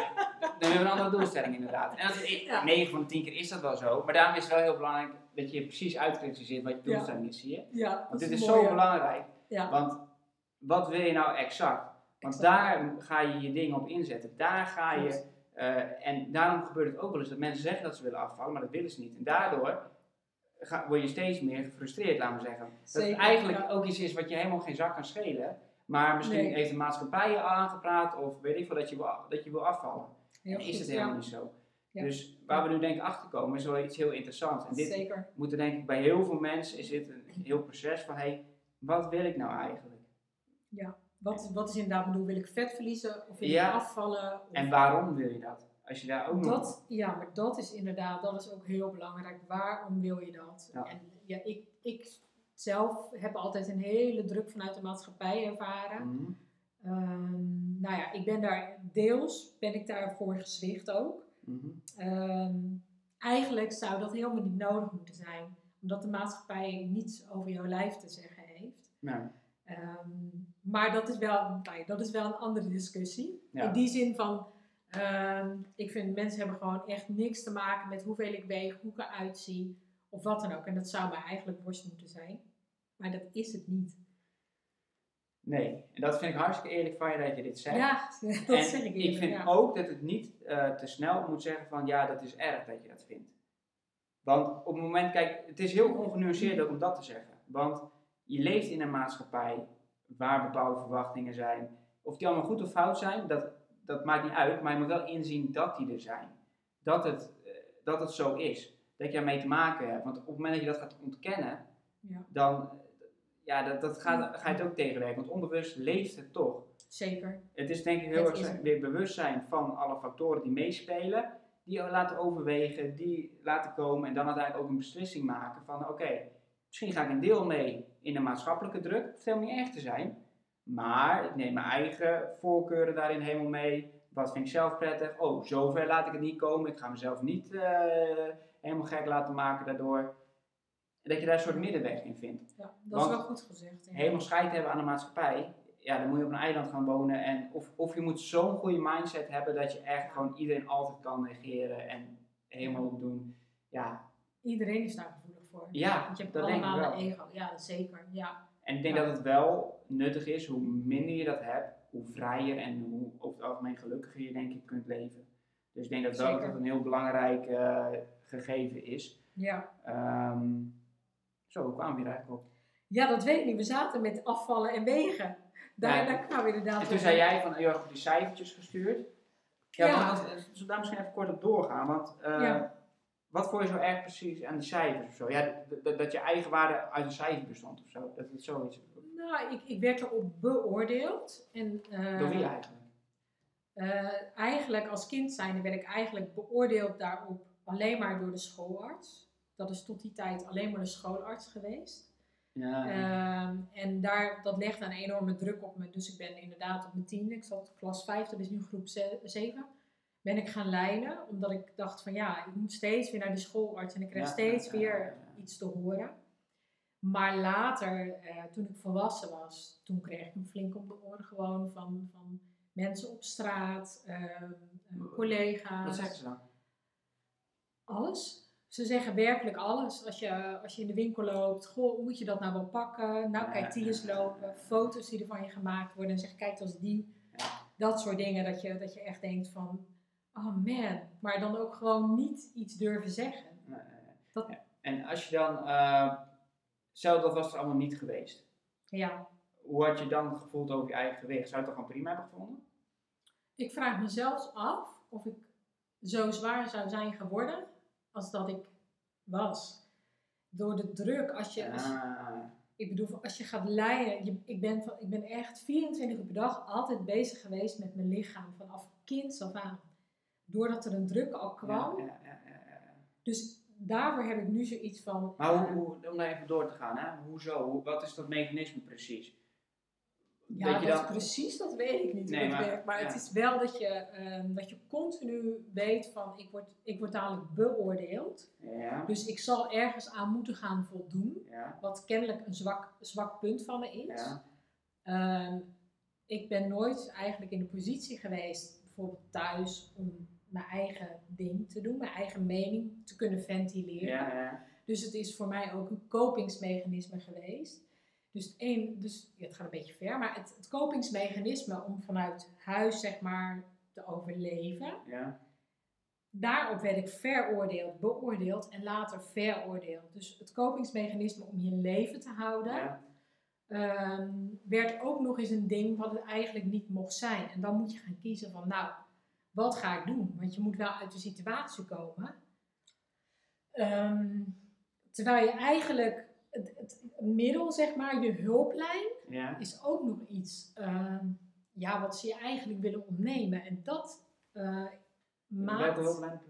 dan hebben we een andere doelstelling inderdaad. En dat is, Ja. 9 van de 10 keer is dat wel zo. Maar daarom is het wel heel belangrijk dat je precies uitkristalliseert wat je Ja. doelstelling is, zie je? Ja, dat Want dit is is mooi, zo belangrijk. Ja, Want wat wil je nou exact? Want Exact. daar ga je je dingen op inzetten. Daar ga je... Eh, en daarom gebeurt het ook wel eens dat mensen zeggen dat ze willen afvallen, maar dat willen ze niet. En daardoor ga, word je steeds meer gefrustreerd, laten we zeggen. Dat het eigenlijk ja. ook iets is wat je helemaal geen zak kan schelen. Maar misschien Nee. heeft de maatschappij je al aangepraat of weet ik veel dat je wil, dat je wil afvallen. heel en is het helemaal ja. niet zo. Ja. Dus waar we nu denk ik achter komen is wel iets heel interessants. En dit Zeker. moet er denk ik bij heel veel mensen is dit een heel proces van hé, hey, wat wil ik nou eigenlijk? Wat, wat is inderdaad bedoel, wil ik vet verliezen of wil Ja. ik afvallen? Of En waarom wil je dat? Als je daar ook nog... dat, ja, maar dat is inderdaad, dat is ook heel belangrijk. Waarom wil je dat? Ja. En ja, ik, ik zelf heb altijd een hele druk vanuit de maatschappij ervaren. Mhm. Ehm, nou ja, ik ben daar deels, ben ik daarvoor gezwicht ook. Mhm. Ehm, eigenlijk zou dat helemaal niet nodig moeten zijn, omdat de maatschappij niets over jouw lijf te zeggen heeft. Ehm, maar dat is, wel, nou dat is wel een andere discussie. Ja. In die zin van, ehm, ik vind mensen hebben gewoon echt niks te maken met hoeveel ik weeg, hoe ik eruit zie, of wat dan ook. En dat zou mij eigenlijk worst moeten zijn. Maar dat is het niet. nee, en dat vind ik hartstikke eerlijk van je dat je dit zegt. Ja, dat en zeg ik ik eerlijk. vind ja. ook dat het niet eh, te snel moet zeggen van ja, dat is erg dat je dat vindt. Want op het moment, kijk, het is heel ongenuanceerd ook om dat te zeggen. Want je leeft in een maatschappij waar bepaalde verwachtingen zijn. Of die allemaal goed of fout zijn, dat, dat maakt niet uit. Maar je moet wel inzien dat die er zijn. Dat het, eh, dat het zo is. Dat je ermee te maken hebt. Want op het moment dat je dat gaat ontkennen, Ja. dan ja, dat, dat gaat, ga je het ook tegenwerken. Want onbewust leeft het toch. Zeker. Het is denk ik heel Het erg weer bewustzijn van alle factoren die meespelen, die laten overwegen, die laten komen en dan uiteindelijk ook een beslissing maken van oké, misschien ga ik een deel mee in de maatschappelijke druk, het hoeft helemaal niet echt te zijn, maar ik neem mijn eigen voorkeuren daarin helemaal mee, wat vind ik zelf prettig, oh zover laat ik het niet komen, ik ga mezelf niet eh, helemaal gek laten maken daardoor. Dat je daar een soort middenweg in vindt Ja, dat Want is wel goed gezegd. ja. helemaal scheid hebben aan de maatschappij, ja, dan moet je op een eiland gaan wonen. En of, of je moet zo'n goede mindset hebben dat je echt gewoon iedereen altijd kan negeren en helemaal doen. Ja, Iedereen is daar gevoelig voor. Ja, Want je hebt dat denk ik allemaal een ego. Ja, zeker. Ja. En ik denk Ja. dat het wel nuttig is, hoe minder je dat hebt, hoe vrijer en hoe over het algemeen gelukkiger je denk ik kunt leven. Dus ik denk dat dat een heel belangrijk eh, gegeven is. Ja. Ehm, zo, hoe kwamen we hier eigenlijk op? ja, dat weet ik niet. We zaten met afvallen en wegen. Daar, Ja. daar kwamen we inderdaad En toen zei jij van, je had die cijfertjes gestuurd. Ja, Ja. want, zullen we daar misschien even kort op doorgaan? Want eh, Ja. Wat vond je zo erg precies aan die cijfers of zo? Ja, dat je eigen waarde uit een cijfer bestond of zo. Dat het zoiets Nou, ik, ik werd erop beoordeeld. En, eh, Door wie eigenlijk? eh, eigenlijk als kind zijnde werd ik eigenlijk beoordeeld daarop alleen maar door de schoolarts. Dat is tot die tijd alleen maar de schoolarts geweest. Ja, Ehm, en daar, dat legde een enorme druk op me. Dus ik ben inderdaad op mijn tiende, ik zat klas 5, dat is nu groep 7, ben ik gaan lijnen. Omdat ik dacht van ja, ik moet steeds weer naar die schoolarts en ik krijg Ja, steeds ja, ja, weer iets te horen. Maar later, eh, toen ik volwassen was, toen kreeg ik een flink om de oren gewoon van, van mensen op straat, ehm, eh, collega's. Wat zeggen ze dan? Alles. Ze zeggen werkelijk alles. Als je, als je in de winkel loopt, goh, moet je dat nou wel pakken? Nou, kijk, die eens lopen. Foto's die er van je gemaakt worden. En zeg, kijk, als die. Dat soort dingen. Dat je, dat je echt denkt van, oh man. Maar dan ook gewoon niet iets durven zeggen. Nee. Dat- Ja. En als je dan, stel dat was er allemaal niet geweest. Ja, Hoe had je dan gevoeld over je eigen gewicht? Zou je het dan gewoon prima hebben gevonden? ik vraag me zelfs af of ik zo zwaar zou zijn geworden als dat ik was. Door de druk, als je, als, Ah, ik bedoel, als je gaat lijden, je, ik, ben ik ben echt 24 uur per dag altijd bezig geweest met mijn lichaam, vanaf kinds af aan. Doordat er een druk al kwam. ja, ja. Dus daarvoor heb ik nu zoiets van. Maar hoe, eh, hoe, om daar even door te gaan, hè? hoezo? Hoe, wat is dat mechanisme precies? Ja, dat precies, dat weet ik niet Nee, hoe het maar- werkt. Maar het is wel dat je, ehm, dat je continu weet van, ik word, ik word dadelijk beoordeeld. Ja, Dus ik zal ergens aan moeten gaan voldoen. ja, Wat kennelijk een zwak, zwak punt van me is. ja. Ehm, ik ben nooit eigenlijk in de positie geweest, bijvoorbeeld thuis, om mijn eigen ding te doen, mijn eigen mening te kunnen ventileren. ja. Dus het is voor mij ook een kopingsmechanisme geweest. Dus, het een, dus ja, het gaat een beetje ver, maar het, het kopingsmechanisme om vanuit huis zeg maar te overleven, ja. daarop werd ik veroordeeld, beoordeeld en later veroordeeld. Dus het kopingsmechanisme om je leven te houden, ja. ehm, werd ook nog eens een ding wat het eigenlijk niet mocht zijn. En dan moet je gaan kiezen van, nou, wat ga ik doen? Want je moet wel uit de situatie komen. Ehm, terwijl je eigenlijk het, het middel, zeg maar, je hulplijn, ja. is ook nog iets ehm, ja, wat ze je eigenlijk willen ontnemen. En dat eh maakt... Hulplijn?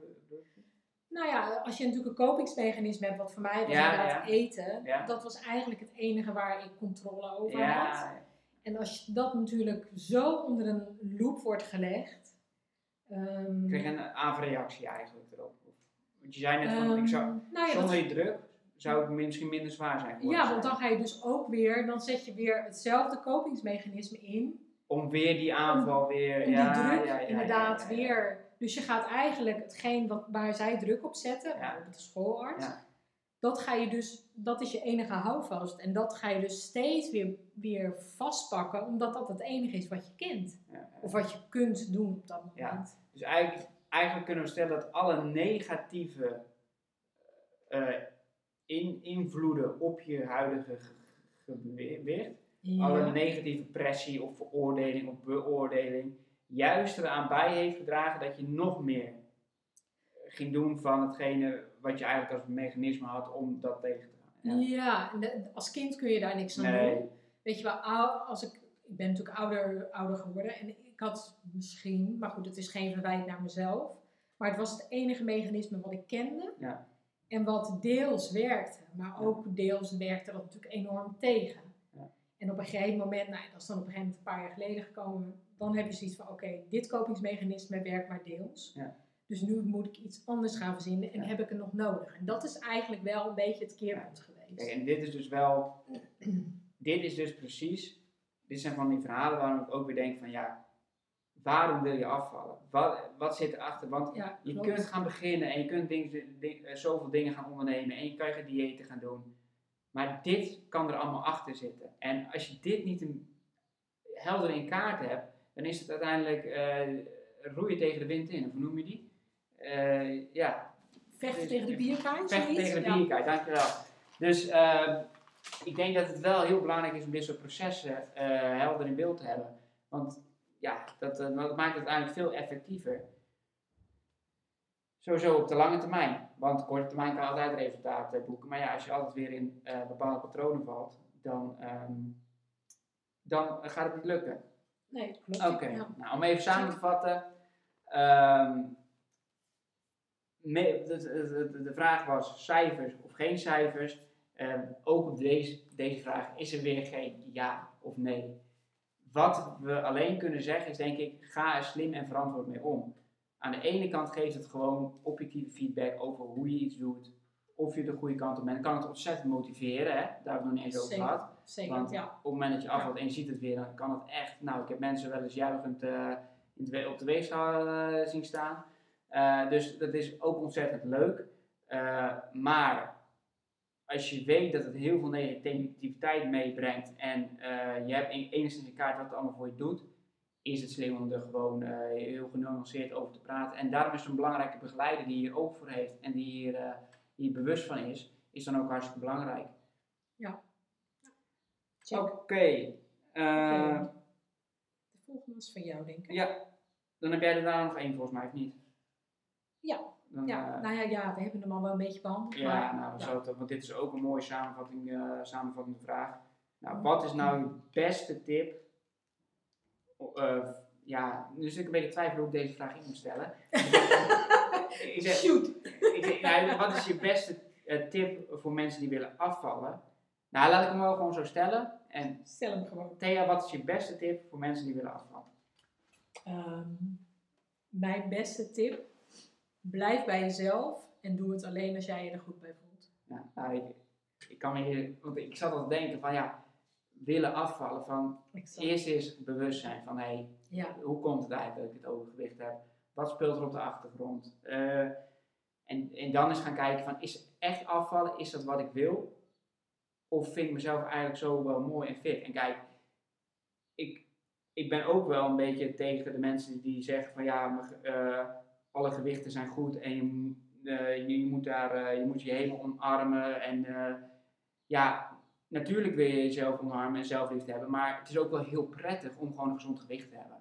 Nou ja, als je natuurlijk een kopingsmechanisme hebt, wat voor mij was Ja, inderdaad ja. eten, dat was eigenlijk het enige waar ik controle over had. En als je dat natuurlijk zo onder een loep wordt gelegd. Ehm, ik kreeg een aanreactie eigenlijk erop. Want je zei net van, ehm, ik zou, nou ja, zonder die druk zou ik misschien minder zwaar zijn geworden. ja, want dan ga je dus ook weer, dan zet je weer hetzelfde kopingsmechanisme in. Om weer die aanval weer... Om ja, die druk ja, inderdaad weer. Dus je gaat eigenlijk hetgeen wat, waar zij druk op zetten, Ja. bijvoorbeeld de schoolarts, dat ga je dus, dat is je enige houvast. En dat ga je dus steeds weer, weer vastpakken, omdat dat het enige is wat je kent. Ja, ja. Of wat je kunt doen op dat Ja. Dus eigenlijk, eigenlijk kunnen we stellen dat alle negatieve eh, in, invloeden op je huidige ge- gewicht, alle negatieve pressie of veroordeling of beoordeling, juist eraan bij heeft gedragen dat je nog meer ging doen van hetgene wat je eigenlijk als mechanisme had om dat tegen te gaan. Ja. Als kind kun je daar niks aan Nee. doen. Weet je wel, als ik, ik ben natuurlijk ouder, ouder geworden en had misschien, maar goed, het is geen verwijt naar mezelf, maar het was het enige mechanisme wat ik kende Ja. en wat deels werkte, maar ook deels werkte dat natuurlijk enorm tegen. Ja. En op een gegeven moment, nou, dat is dan op een gegeven moment een paar jaar geleden gekomen, dan heb je zoiets van, oké, dit kopingsmechanisme werkt maar deels. Ja. Dus nu moet ik iets anders gaan verzinnen en heb ik het nog nodig. En dat is eigenlijk wel een beetje het keerpunt geweest. Kijk, en dit is dus wel, dit is dus precies, dit zijn van die verhalen waarom ik ook weer denk van ja, waarom wil je afvallen? Wat, wat zit erachter? Want Ja, je kunt gaan beginnen en je kunt ding, ding- eh, zoveel dingen gaan ondernemen en je kan je diëten gaan doen. Maar dit kan er allemaal achter zitten. En als je dit niet een, helder in kaart hebt, dan is het uiteindelijk eh, roeien tegen de wind in. Of hoe noem je die? Eh, ja, Vechten tegen de bierkaai, Vechten tegen de Ja. bierkaai, dankjewel. Dus eh, ik denk dat het wel heel belangrijk is om dit soort processen helder in beeld te hebben. Want ja, dat, eh, dat maakt het uiteindelijk veel effectiever. Sowieso op de lange termijn. Want korte termijn kan je altijd resultaten boeken. Maar ja, als je altijd weer in eh, bepaalde patronen valt, dan, ehm, dan gaat het niet lukken. Nee, klopt. Oké, Ja. nou, om even samen te vatten. ehm, me- de, de, vraag was cijfers of geen cijfers. Ehm, ook op deze, deze vraag is er weer geen ja of nee. Wat we alleen kunnen zeggen is denk ik, ga er slim en verantwoord mee om. Aan de ene kant geeft het gewoon objectieve feedback over hoe je iets doet, of je de goede kant op bent, kan het ontzettend motiveren. Hè? Daar hebben we het nog niet eens over Zeker. gehad. Zeker, Want ja. op het moment dat je afvalt en je ziet het weer, dan kan het echt. Nou, ik heb mensen wel eens juichend eh, in de op de weegschaal eh, zien staan. Eh, dus dat is ook ontzettend leuk. Maar als je weet dat het heel veel negativiteit meebrengt en eh, je hebt en- enigszins in kaart wat het allemaal voor je doet, is het slim om er gewoon eh, heel genuanceerd over te praten. En daarom is een belangrijke begeleider die hier oog voor heeft en die hier, hier bewust van is, is dan ook hartstikke belangrijk. Oké. eh, Oké. De volgende is van jou, denk ik. Ja, dan heb jij er daar nog één volgens mij, of niet? Ja. Dan, Ja, eh, nou ja, ja, we hebben hem al wel een beetje behandeld. ja, maar, nou, ja. het, want dit is ook een mooie samenvatting, eh, samenvattende vraag. Nou, wat is nou je beste tip? Eh, ja, nu zit ik een beetje te twijfelen hoe ik deze vraag in moet stellen. ik zeg, Shoot! ik zeg, nou, wat is je beste tip voor mensen die willen afvallen? Nou, laat ik hem wel gewoon zo stellen. En Stel hem gewoon. Thea, wat is je beste tip voor mensen die willen afvallen? Ehm, mijn beste tip: blijf bij jezelf en doe het alleen als jij je er goed bij voelt. Ja, nou, ik, ik kan me hier, want ik zat al te denken van ja, willen afvallen van Exact. eerst is bewustzijn van hé, hey, Ja, hoe komt het eigenlijk dat ik het overgewicht heb? Wat speelt er op de achtergrond? Eh, en, en dan eens gaan kijken van is echt afvallen, is dat wat ik wil? Of vind ik mezelf eigenlijk zo wel mooi en fit? En kijk, ik, ik ben ook wel een beetje tegen de mensen die zeggen van ja, maar, eh, alle gewichten zijn goed en je, eh, je, je moet daar, eh, je moet je helemaal omarmen. En eh, ja, natuurlijk wil je jezelf omarmen en zelfliefde hebben, maar het is ook wel heel prettig om gewoon een gezond gewicht te hebben.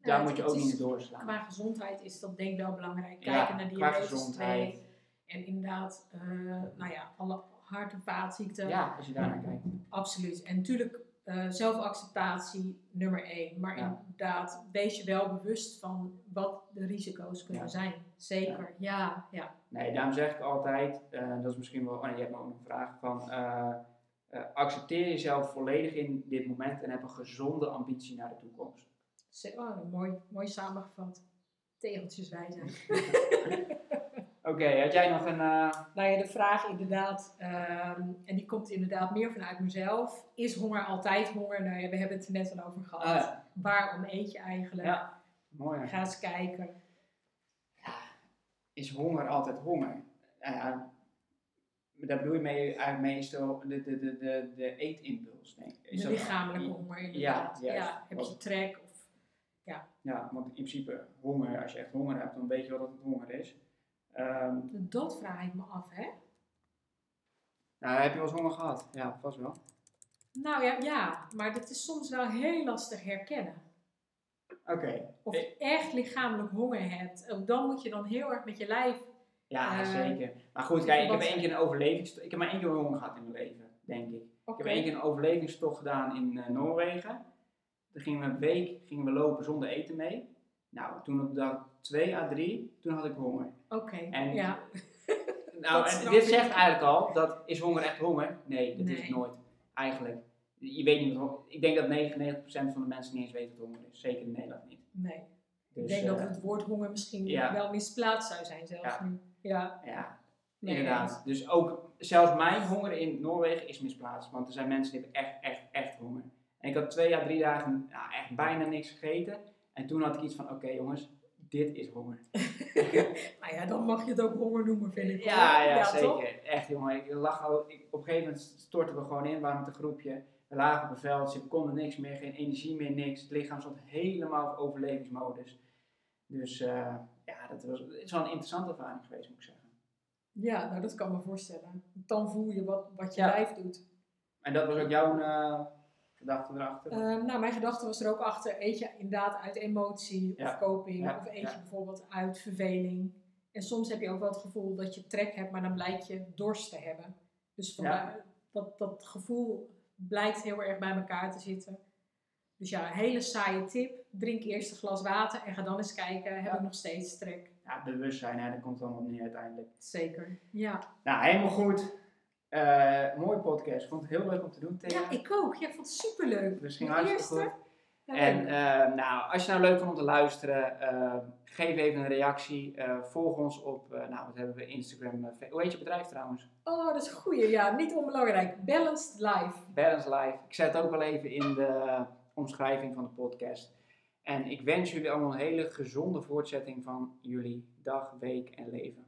Daar moet je ook is- niet in doorslaan. qua gezondheid is dat denk ik wel belangrijk. Ja, Kijken naar qua diabetes gezondheid. 2 en inderdaad, nou ja, alle hart- en vaatziekten. Ja, als je daar naar kijkt. Absoluut. En natuurlijk eh, zelfacceptatie nummer één. Maar Ja. inderdaad, wees je wel bewust van wat de risico's kunnen Ja. zijn. Zeker, ja. ja. Nee, daarom zeg ik altijd, eh, dat is misschien wel, oh nee, je hebt me ook een vraag van, eh, accepteer jezelf volledig in dit moment en heb een gezonde ambitie naar de toekomst. Oh, mooi, mooi samengevat. Tegeltjes wijsheid. Oké, had jij nog een, eh, Nou ja, de vraag inderdaad, ehm, en die komt inderdaad meer vanuit mezelf. Is honger altijd honger? Nou ja, we hebben het er net al over gehad. ah, ja, Waarom eet je eigenlijk? Ja. mooi. hè? Ga eens kijken. Is honger altijd honger? Nou ja, daar bedoel je mee, eigenlijk meestal de, de, de, de, de eetimpuls, denk ik. Is De dat- lichamelijke honger inderdaad. Ja, juist. heb je trek? Of, Ja, want in principe honger, als je echt honger hebt, dan weet je wel dat het honger is. Ehm, dat vraag ik me af, hè? nou, heb je wel eens honger gehad? Ja, vast wel. Nou ja, ja, maar dat is soms wel heel lastig herkennen. Oké, Of je echt lichamelijk honger hebt. Ook dan moet je dan heel erg met je lijf. ja, Eh, zeker. Maar goed, kijk, ik heb één keer een overlevingstocht. Ik heb maar één keer honger gehad in mijn leven, denk ik. Ik heb één keer een overlevingstocht gedaan in eh, Noorwegen. Toen gingen we een week gingen we lopen zonder eten mee. Nou, toen op dag 2 à 3, toen had ik honger. Oké, En- ja. Nou, en dit zegt eigenlijk al, dat is honger echt honger? Nee, dat is nooit. Eigenlijk. Je weet niet wat honger Ik denk dat 99% van de mensen niet eens weten wat honger is. Zeker in Nederland niet. Nee. Dus, ik denk dat eh, het woord honger misschien ja. wel misplaatst zou zijn zelfs Ja. nu. Ja, Ja, nee, inderdaad. Dus ook, zelfs mijn honger in Noorwegen is misplaatst. Want er zijn mensen die hebben echt, echt, echt honger. En ik had twee à drie dagen nou, echt bijna niks gegeten. En toen had ik iets van, oké jongens, dit is honger. Nou ja, dan mag je het ook honger noemen, vind ik. Ja, ja, toch? zeker. Echt jongen, ik lag al, ik, op een gegeven moment stortten we gewoon in, waren met een groepje. We lagen op een veld, ze konden niks meer, geen energie meer, niks. Het lichaam stond helemaal op overlevingsmodus. Dus eh, ja, dat was, het is wel een interessante ervaring geweest, moet ik zeggen. Ja, nou dat kan me voorstellen. Dan voel je wat, wat je Ja. lijf doet. En dat was ook jouw eh, gedachte erachter? Ehm, nou, mijn gedachte was er ook achter. Eet je inderdaad uit emotie Ja. of coping? Ja, Of eet ja. je bijvoorbeeld uit verveling? En soms heb je ook wel het gevoel dat je trek hebt, maar dan blijkt je dorst te hebben. Dus vandaar, dat, dat gevoel blijkt heel erg bij elkaar te zitten. Dus ja, een hele saaie tip. Drink eerst een glas water en ga dan eens kijken, heb ik nog steeds trek? Ja, bewustzijn, hè, dat komt allemaal neer uiteindelijk. Zeker. Ja. Nou, helemaal goed. Eh mooie podcast. Ik vond het heel leuk om te doen, Thea. ja, ik ook. Ja, ik vond het superleuk. Dus ging hartstikke goed. Ja, En eh, nou, als je nou leuk vond om te luisteren, eh, geef even een reactie. Volg ons op, nou wat hebben we, Instagram. hoe heet je bedrijf trouwens? Oh, dat is een goeie. Ja, niet onbelangrijk. Balanced life. Balance Life. Ik zet het ook wel even in de omschrijving van de podcast. En ik wens jullie allemaal een hele gezonde voortzetting van jullie dag, week en leven.